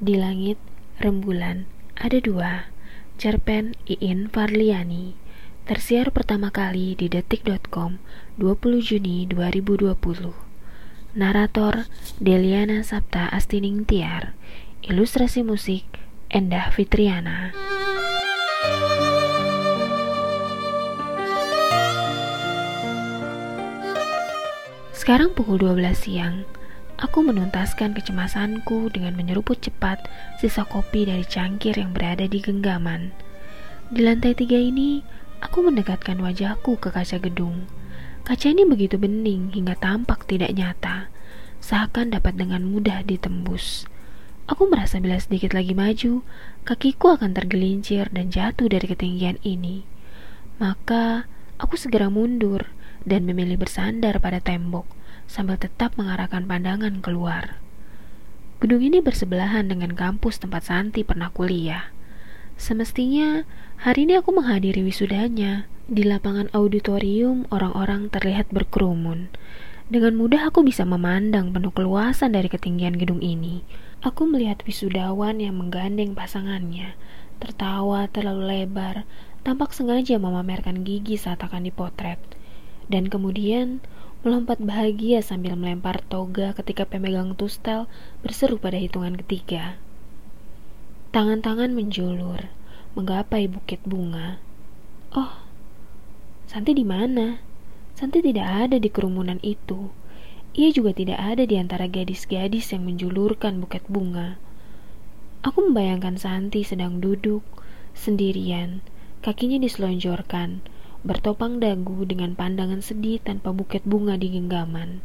Di langit, rembulan, ada dua. Cerpen Iin Farliani. Tersiar pertama kali di detik.com 20 Juni 2020. Narator Deliana Sapta Astining Tiar. Ilustrasi musik Endah Fitriana. Sekarang pukul 12 siang. Aku menuntaskan kecemasanku dengan menyeruput cepat sisa kopi dari cangkir yang berada di genggaman. Di lantai tiga ini, aku mendekatkan wajahku ke kaca gedung. Kaca ini begitu bening hingga tampak tidak nyata, seakan dapat dengan mudah ditembus. Aku merasa bila sedikit lagi maju, kakiku akan tergelincir dan jatuh dari ketinggian ini. Maka, aku segera mundur dan memilih bersandar pada tembok sambil tetap mengarahkan pandangan keluar. Gedung ini bersebelahan dengan kampus tempat Santi pernah kuliah. Semestinya hari ini aku menghadiri wisudanya. Di lapangan auditorium orang-orang terlihat berkerumun. Dengan mudah aku bisa memandang penuh keluasan dari ketinggian gedung ini. Aku melihat wisudawan yang menggandeng pasangannya, tertawa terlalu lebar, tampak sengaja memamerkan gigi saat akan dipotret. Dan kemudian melompat bahagia sambil melempar toga ketika pemegang tustel berseru pada hitungan ketiga. Tangan-tangan menjulur, menggapai bukit bunga. Oh, Santi di mana? Santi tidak ada di kerumunan itu. Ia juga tidak ada di antara gadis-gadis yang menjulurkan buket bunga. Aku membayangkan Santi sedang duduk sendirian, kakinya diselonjorkan, bertopang dagu dengan pandangan sedih tanpa buket bunga di genggaman.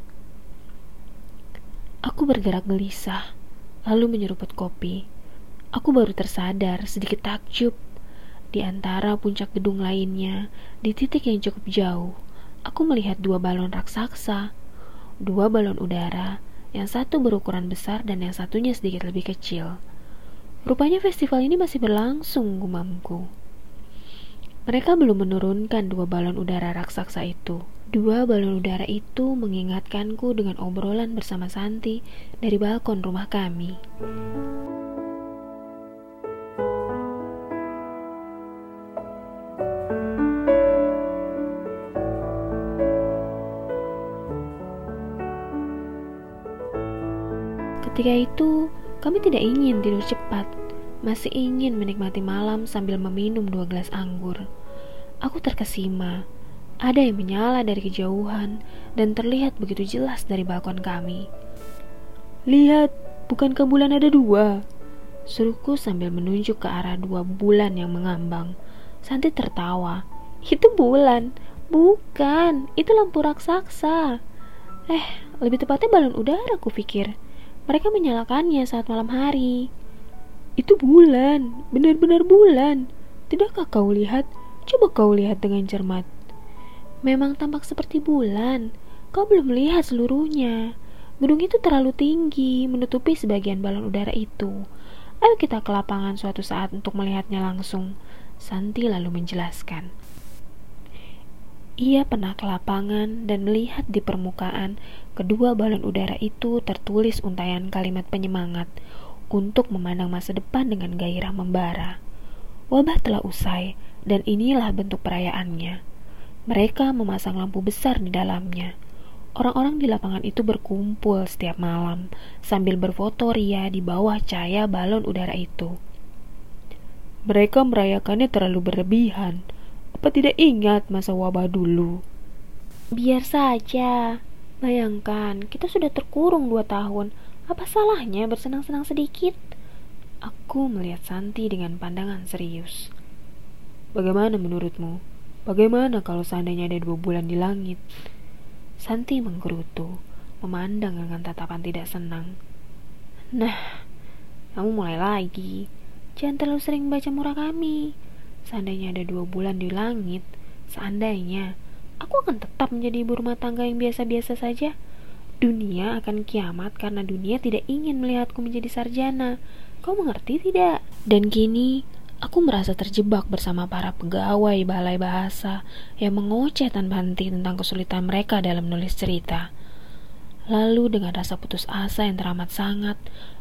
Aku bergerak gelisah, lalu menyeruput kopi. Aku baru tersadar sedikit takjub. Di antara puncak gedung lainnya, di titik yang cukup jauh, aku melihat dua balon raksasa. Dua balon udara, yang satu berukuran besar dan yang satunya sedikit lebih kecil. Rupanya festival ini masih berlangsung, gumamku. Mereka belum menurunkan dua balon udara raksasa itu. Dua balon udara itu mengingatkanku dengan obrolan bersama Santi dari balkon rumah kami. Ketika itu, kami tidak ingin tidur cepat masih ingin menikmati malam sambil meminum dua gelas anggur. Aku terkesima. Ada yang menyala dari kejauhan dan terlihat begitu jelas dari balkon kami. Lihat, bukankah bulan ada dua? Suruhku sambil menunjuk ke arah dua bulan yang mengambang. Santi tertawa. Itu bulan, bukan. Itu lampu raksasa. Eh, lebih tepatnya balon udara, ku pikir. Mereka menyalakannya saat malam hari. Itu bulan, benar-benar bulan. Tidakkah kau lihat? Coba kau lihat dengan cermat. Memang tampak seperti bulan. Kau belum melihat seluruhnya. Gedung itu terlalu tinggi, menutupi sebagian balon udara itu. Ayo kita ke lapangan suatu saat untuk melihatnya langsung. Santi lalu menjelaskan. Ia pernah ke lapangan dan melihat di permukaan kedua balon udara itu tertulis untayan kalimat penyemangat untuk memandang masa depan dengan gairah membara. Wabah telah usai, dan inilah bentuk perayaannya. Mereka memasang lampu besar di dalamnya. Orang-orang di lapangan itu berkumpul setiap malam sambil berfoto ria di bawah cahaya balon udara itu. Mereka merayakannya terlalu berlebihan. Apa tidak ingat masa wabah dulu? Biar saja. Bayangkan, kita sudah terkurung dua tahun apa salahnya bersenang-senang sedikit? Aku melihat Santi dengan pandangan serius. Bagaimana menurutmu? Bagaimana kalau seandainya ada dua bulan di langit? Santi menggerutu, memandang dengan tatapan tidak senang. Nah, kamu mulai lagi. Jangan terlalu sering baca murah kami. Seandainya ada dua bulan di langit, seandainya, aku akan tetap menjadi ibu rumah tangga yang biasa-biasa saja Dunia akan kiamat karena dunia tidak ingin melihatku menjadi sarjana. Kau mengerti tidak? Dan kini, aku merasa terjebak bersama para pegawai balai bahasa yang mengoceh tanpa henti tentang kesulitan mereka dalam menulis cerita. Lalu dengan rasa putus asa yang teramat sangat,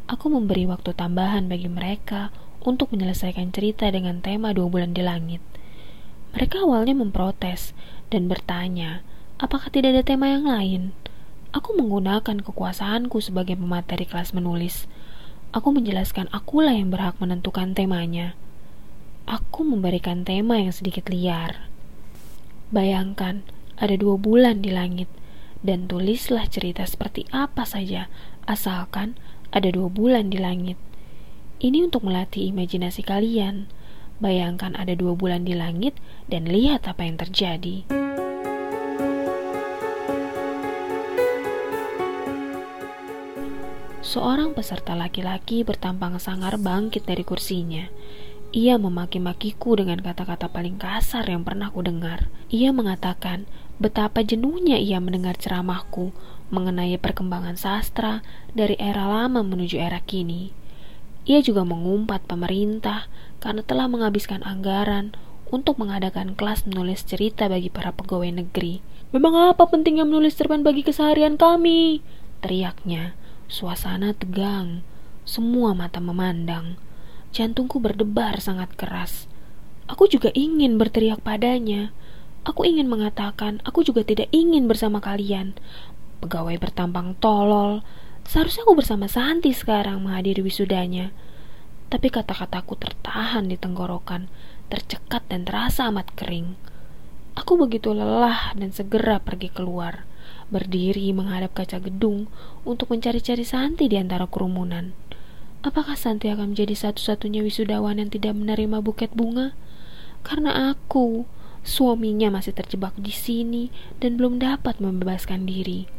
aku memberi waktu tambahan bagi mereka untuk menyelesaikan cerita dengan tema dua bulan di langit. Mereka awalnya memprotes dan bertanya, apakah tidak ada tema yang lain? Aku menggunakan kekuasaanku sebagai pemateri kelas menulis. Aku menjelaskan akulah yang berhak menentukan temanya. Aku memberikan tema yang sedikit liar. Bayangkan, ada dua bulan di langit – dan tulislah cerita seperti apa saja, asalkan ada dua bulan di langit. Ini untuk melatih imajinasi kalian. Bayangkan ada dua bulan di langit dan lihat apa yang terjadi. Seorang peserta laki-laki bertampang sangar bangkit dari kursinya. Ia memaki-makiku dengan kata-kata paling kasar yang pernah ku dengar. Ia mengatakan betapa jenuhnya ia mendengar ceramahku mengenai perkembangan sastra dari era lama menuju era kini. Ia juga mengumpat pemerintah karena telah menghabiskan anggaran untuk mengadakan kelas menulis cerita bagi para pegawai negeri. Memang apa pentingnya menulis cerpen bagi keseharian kami? Teriaknya. Suasana tegang. Semua mata memandang. Jantungku berdebar sangat keras. Aku juga ingin berteriak padanya. Aku ingin mengatakan, aku juga tidak ingin bersama kalian. Pegawai bertampang tolol. Seharusnya aku bersama Santi sekarang menghadiri wisudanya. Tapi kata-kataku tertahan di tenggorokan, tercekat dan terasa amat kering. Aku begitu lelah dan segera pergi keluar, berdiri menghadap kaca gedung untuk mencari-cari Santi di antara kerumunan. Apakah Santi akan menjadi satu-satunya wisudawan yang tidak menerima buket bunga? Karena aku, suaminya masih terjebak di sini dan belum dapat membebaskan diri.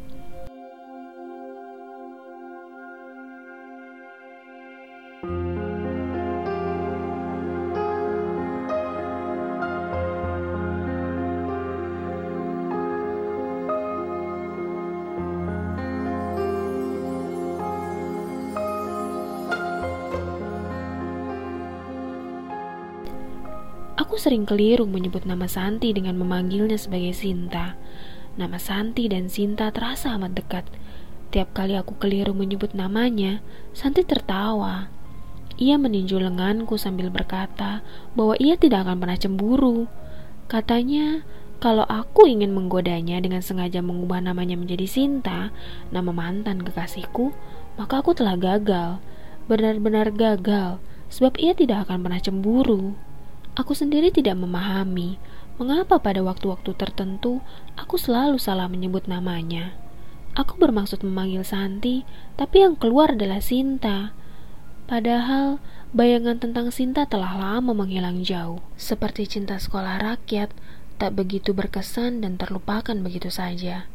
Aku sering keliru menyebut nama Santi dengan memanggilnya sebagai Sinta. Nama Santi dan Sinta terasa amat dekat. Tiap kali aku keliru menyebut namanya, Santi tertawa. Ia meninju lenganku sambil berkata bahwa ia tidak akan pernah cemburu. Katanya, kalau aku ingin menggodanya dengan sengaja mengubah namanya menjadi Sinta, nama mantan kekasihku, maka aku telah gagal. Benar-benar gagal, sebab ia tidak akan pernah cemburu. Aku sendiri tidak memahami mengapa pada waktu-waktu tertentu aku selalu salah menyebut namanya. Aku bermaksud memanggil Santi, tapi yang keluar adalah Sinta. Padahal bayangan tentang Sinta telah lama menghilang jauh. Seperti cinta sekolah rakyat, tak begitu berkesan dan terlupakan begitu saja.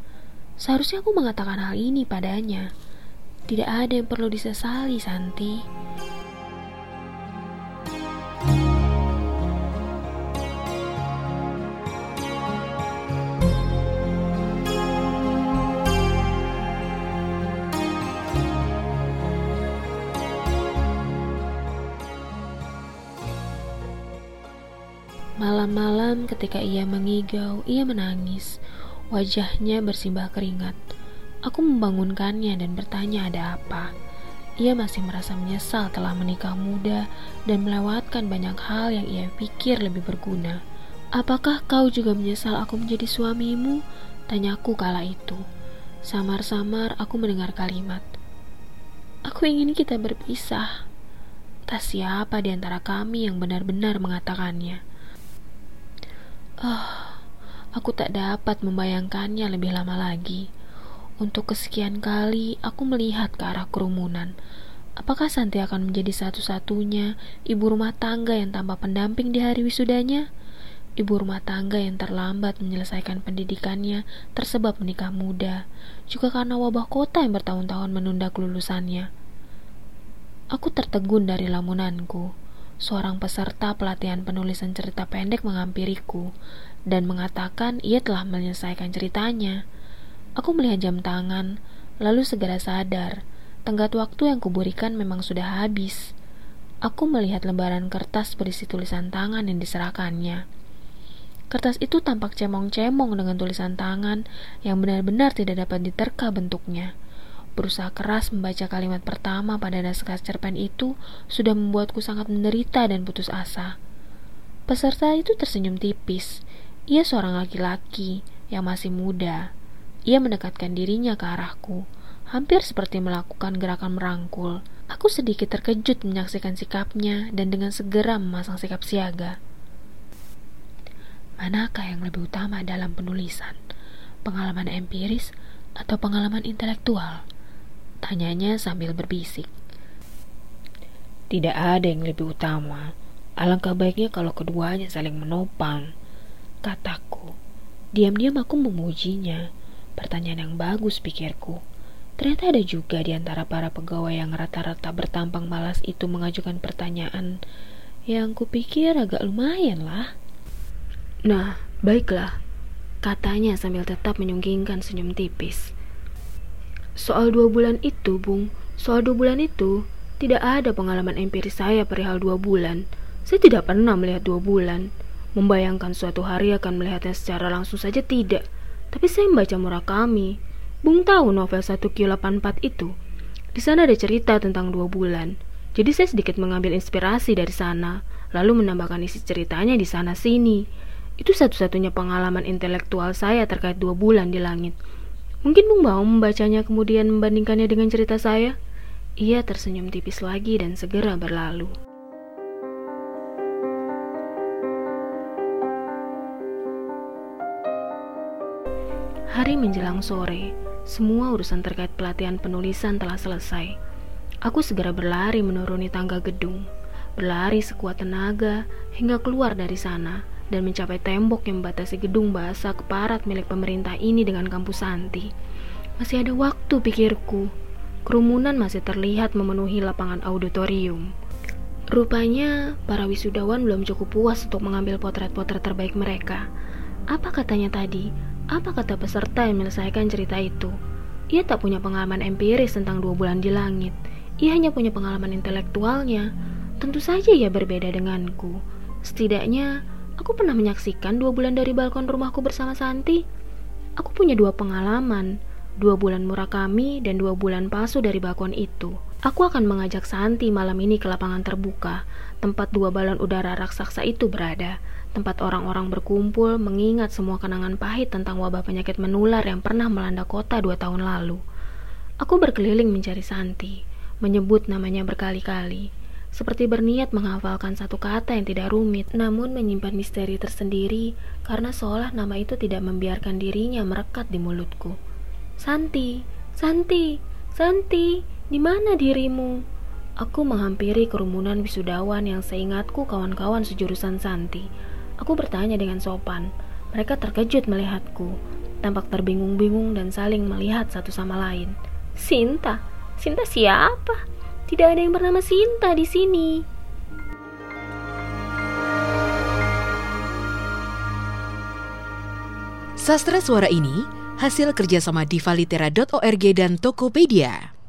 Seharusnya aku mengatakan hal ini padanya. Tidak ada yang perlu disesali, Santi. Malam-malam ketika ia mengigau, ia menangis. Wajahnya bersimbah keringat. Aku membangunkannya dan bertanya ada apa. Ia masih merasa menyesal telah menikah muda dan melewatkan banyak hal yang ia pikir lebih berguna. Apakah kau juga menyesal aku menjadi suamimu? Tanyaku kala itu. Samar-samar aku mendengar kalimat. Aku ingin kita berpisah. Tak siapa di antara kami yang benar-benar mengatakannya. Ah, aku tak dapat membayangkannya lebih lama lagi. Untuk kesekian kali, aku melihat ke arah kerumunan. Apakah Santi akan menjadi satu-satunya ibu rumah tangga yang tanpa pendamping di hari wisudanya? Ibu rumah tangga yang terlambat menyelesaikan pendidikannya tersebab menikah muda, juga karena wabah kota yang bertahun-tahun menunda kelulusannya. Aku tertegun dari lamunanku seorang peserta pelatihan penulisan cerita pendek menghampiriku dan mengatakan ia telah menyelesaikan ceritanya. Aku melihat jam tangan, lalu segera sadar, tenggat waktu yang kuberikan memang sudah habis. Aku melihat lembaran kertas berisi tulisan tangan yang diserahkannya. Kertas itu tampak cemong-cemong dengan tulisan tangan yang benar-benar tidak dapat diterka bentuknya. Berusaha keras membaca kalimat pertama pada naskah cerpen itu sudah membuatku sangat menderita dan putus asa. Peserta itu tersenyum tipis. Ia seorang laki-laki yang masih muda. Ia mendekatkan dirinya ke arahku, hampir seperti melakukan gerakan merangkul. Aku sedikit terkejut menyaksikan sikapnya dan dengan segera memasang sikap siaga. Manakah yang lebih utama dalam penulisan? Pengalaman empiris atau pengalaman intelektual? Tanyanya sambil berbisik. Tidak ada yang lebih utama. Alangkah baiknya kalau keduanya saling menopang. Kataku. Diam-diam aku memujinya. Pertanyaan yang bagus pikirku. Ternyata ada juga di antara para pegawai yang rata-rata bertampang malas itu mengajukan pertanyaan yang kupikir agak lumayan lah. Nah, baiklah, katanya sambil tetap menyunggingkan senyum tipis. Soal dua bulan itu, Bung, soal dua bulan itu, tidak ada pengalaman empiris saya perihal dua bulan. Saya tidak pernah melihat dua bulan. Membayangkan suatu hari akan melihatnya secara langsung saja tidak. Tapi saya membaca Murakami. Bung tahu novel 1Q84 itu? Di sana ada cerita tentang dua bulan. Jadi saya sedikit mengambil inspirasi dari sana, lalu menambahkan isi ceritanya di sana sini. Itu satu-satunya pengalaman intelektual saya terkait dua bulan di langit. Mungkin Bung mau membacanya kemudian membandingkannya dengan cerita saya? Ia tersenyum tipis lagi dan segera berlalu. Hari menjelang sore, semua urusan terkait pelatihan penulisan telah selesai. Aku segera berlari menuruni tangga gedung, berlari sekuat tenaga hingga keluar dari sana dan mencapai tembok yang membatasi gedung bahasa keparat milik pemerintah ini dengan kampus Santi. Masih ada waktu pikirku. Kerumunan masih terlihat memenuhi lapangan auditorium. Rupanya para wisudawan belum cukup puas untuk mengambil potret-potret terbaik mereka. Apa katanya tadi? Apa kata peserta yang menyelesaikan cerita itu? Ia tak punya pengalaman empiris tentang dua bulan di langit. Ia hanya punya pengalaman intelektualnya. Tentu saja ia berbeda denganku. Setidaknya Aku pernah menyaksikan dua bulan dari balkon rumahku bersama Santi. Aku punya dua pengalaman, dua bulan murah kami dan dua bulan palsu dari balkon itu. Aku akan mengajak Santi malam ini ke lapangan terbuka, tempat dua balon udara raksasa itu berada, tempat orang-orang berkumpul mengingat semua kenangan pahit tentang wabah penyakit menular yang pernah melanda kota dua tahun lalu. Aku berkeliling mencari Santi, menyebut namanya berkali-kali seperti berniat menghafalkan satu kata yang tidak rumit, namun menyimpan misteri tersendiri karena seolah nama itu tidak membiarkan dirinya merekat di mulutku. Santi, Santi, Santi, di mana dirimu? Aku menghampiri kerumunan wisudawan yang seingatku kawan-kawan sejurusan Santi. Aku bertanya dengan sopan. Mereka terkejut melihatku, tampak terbingung-bingung dan saling melihat satu sama lain. Sinta, Sinta siapa? Tidak ada yang bernama Sinta di sini. Sastra suara ini hasil kerjasama divalitera.org dan Tokopedia.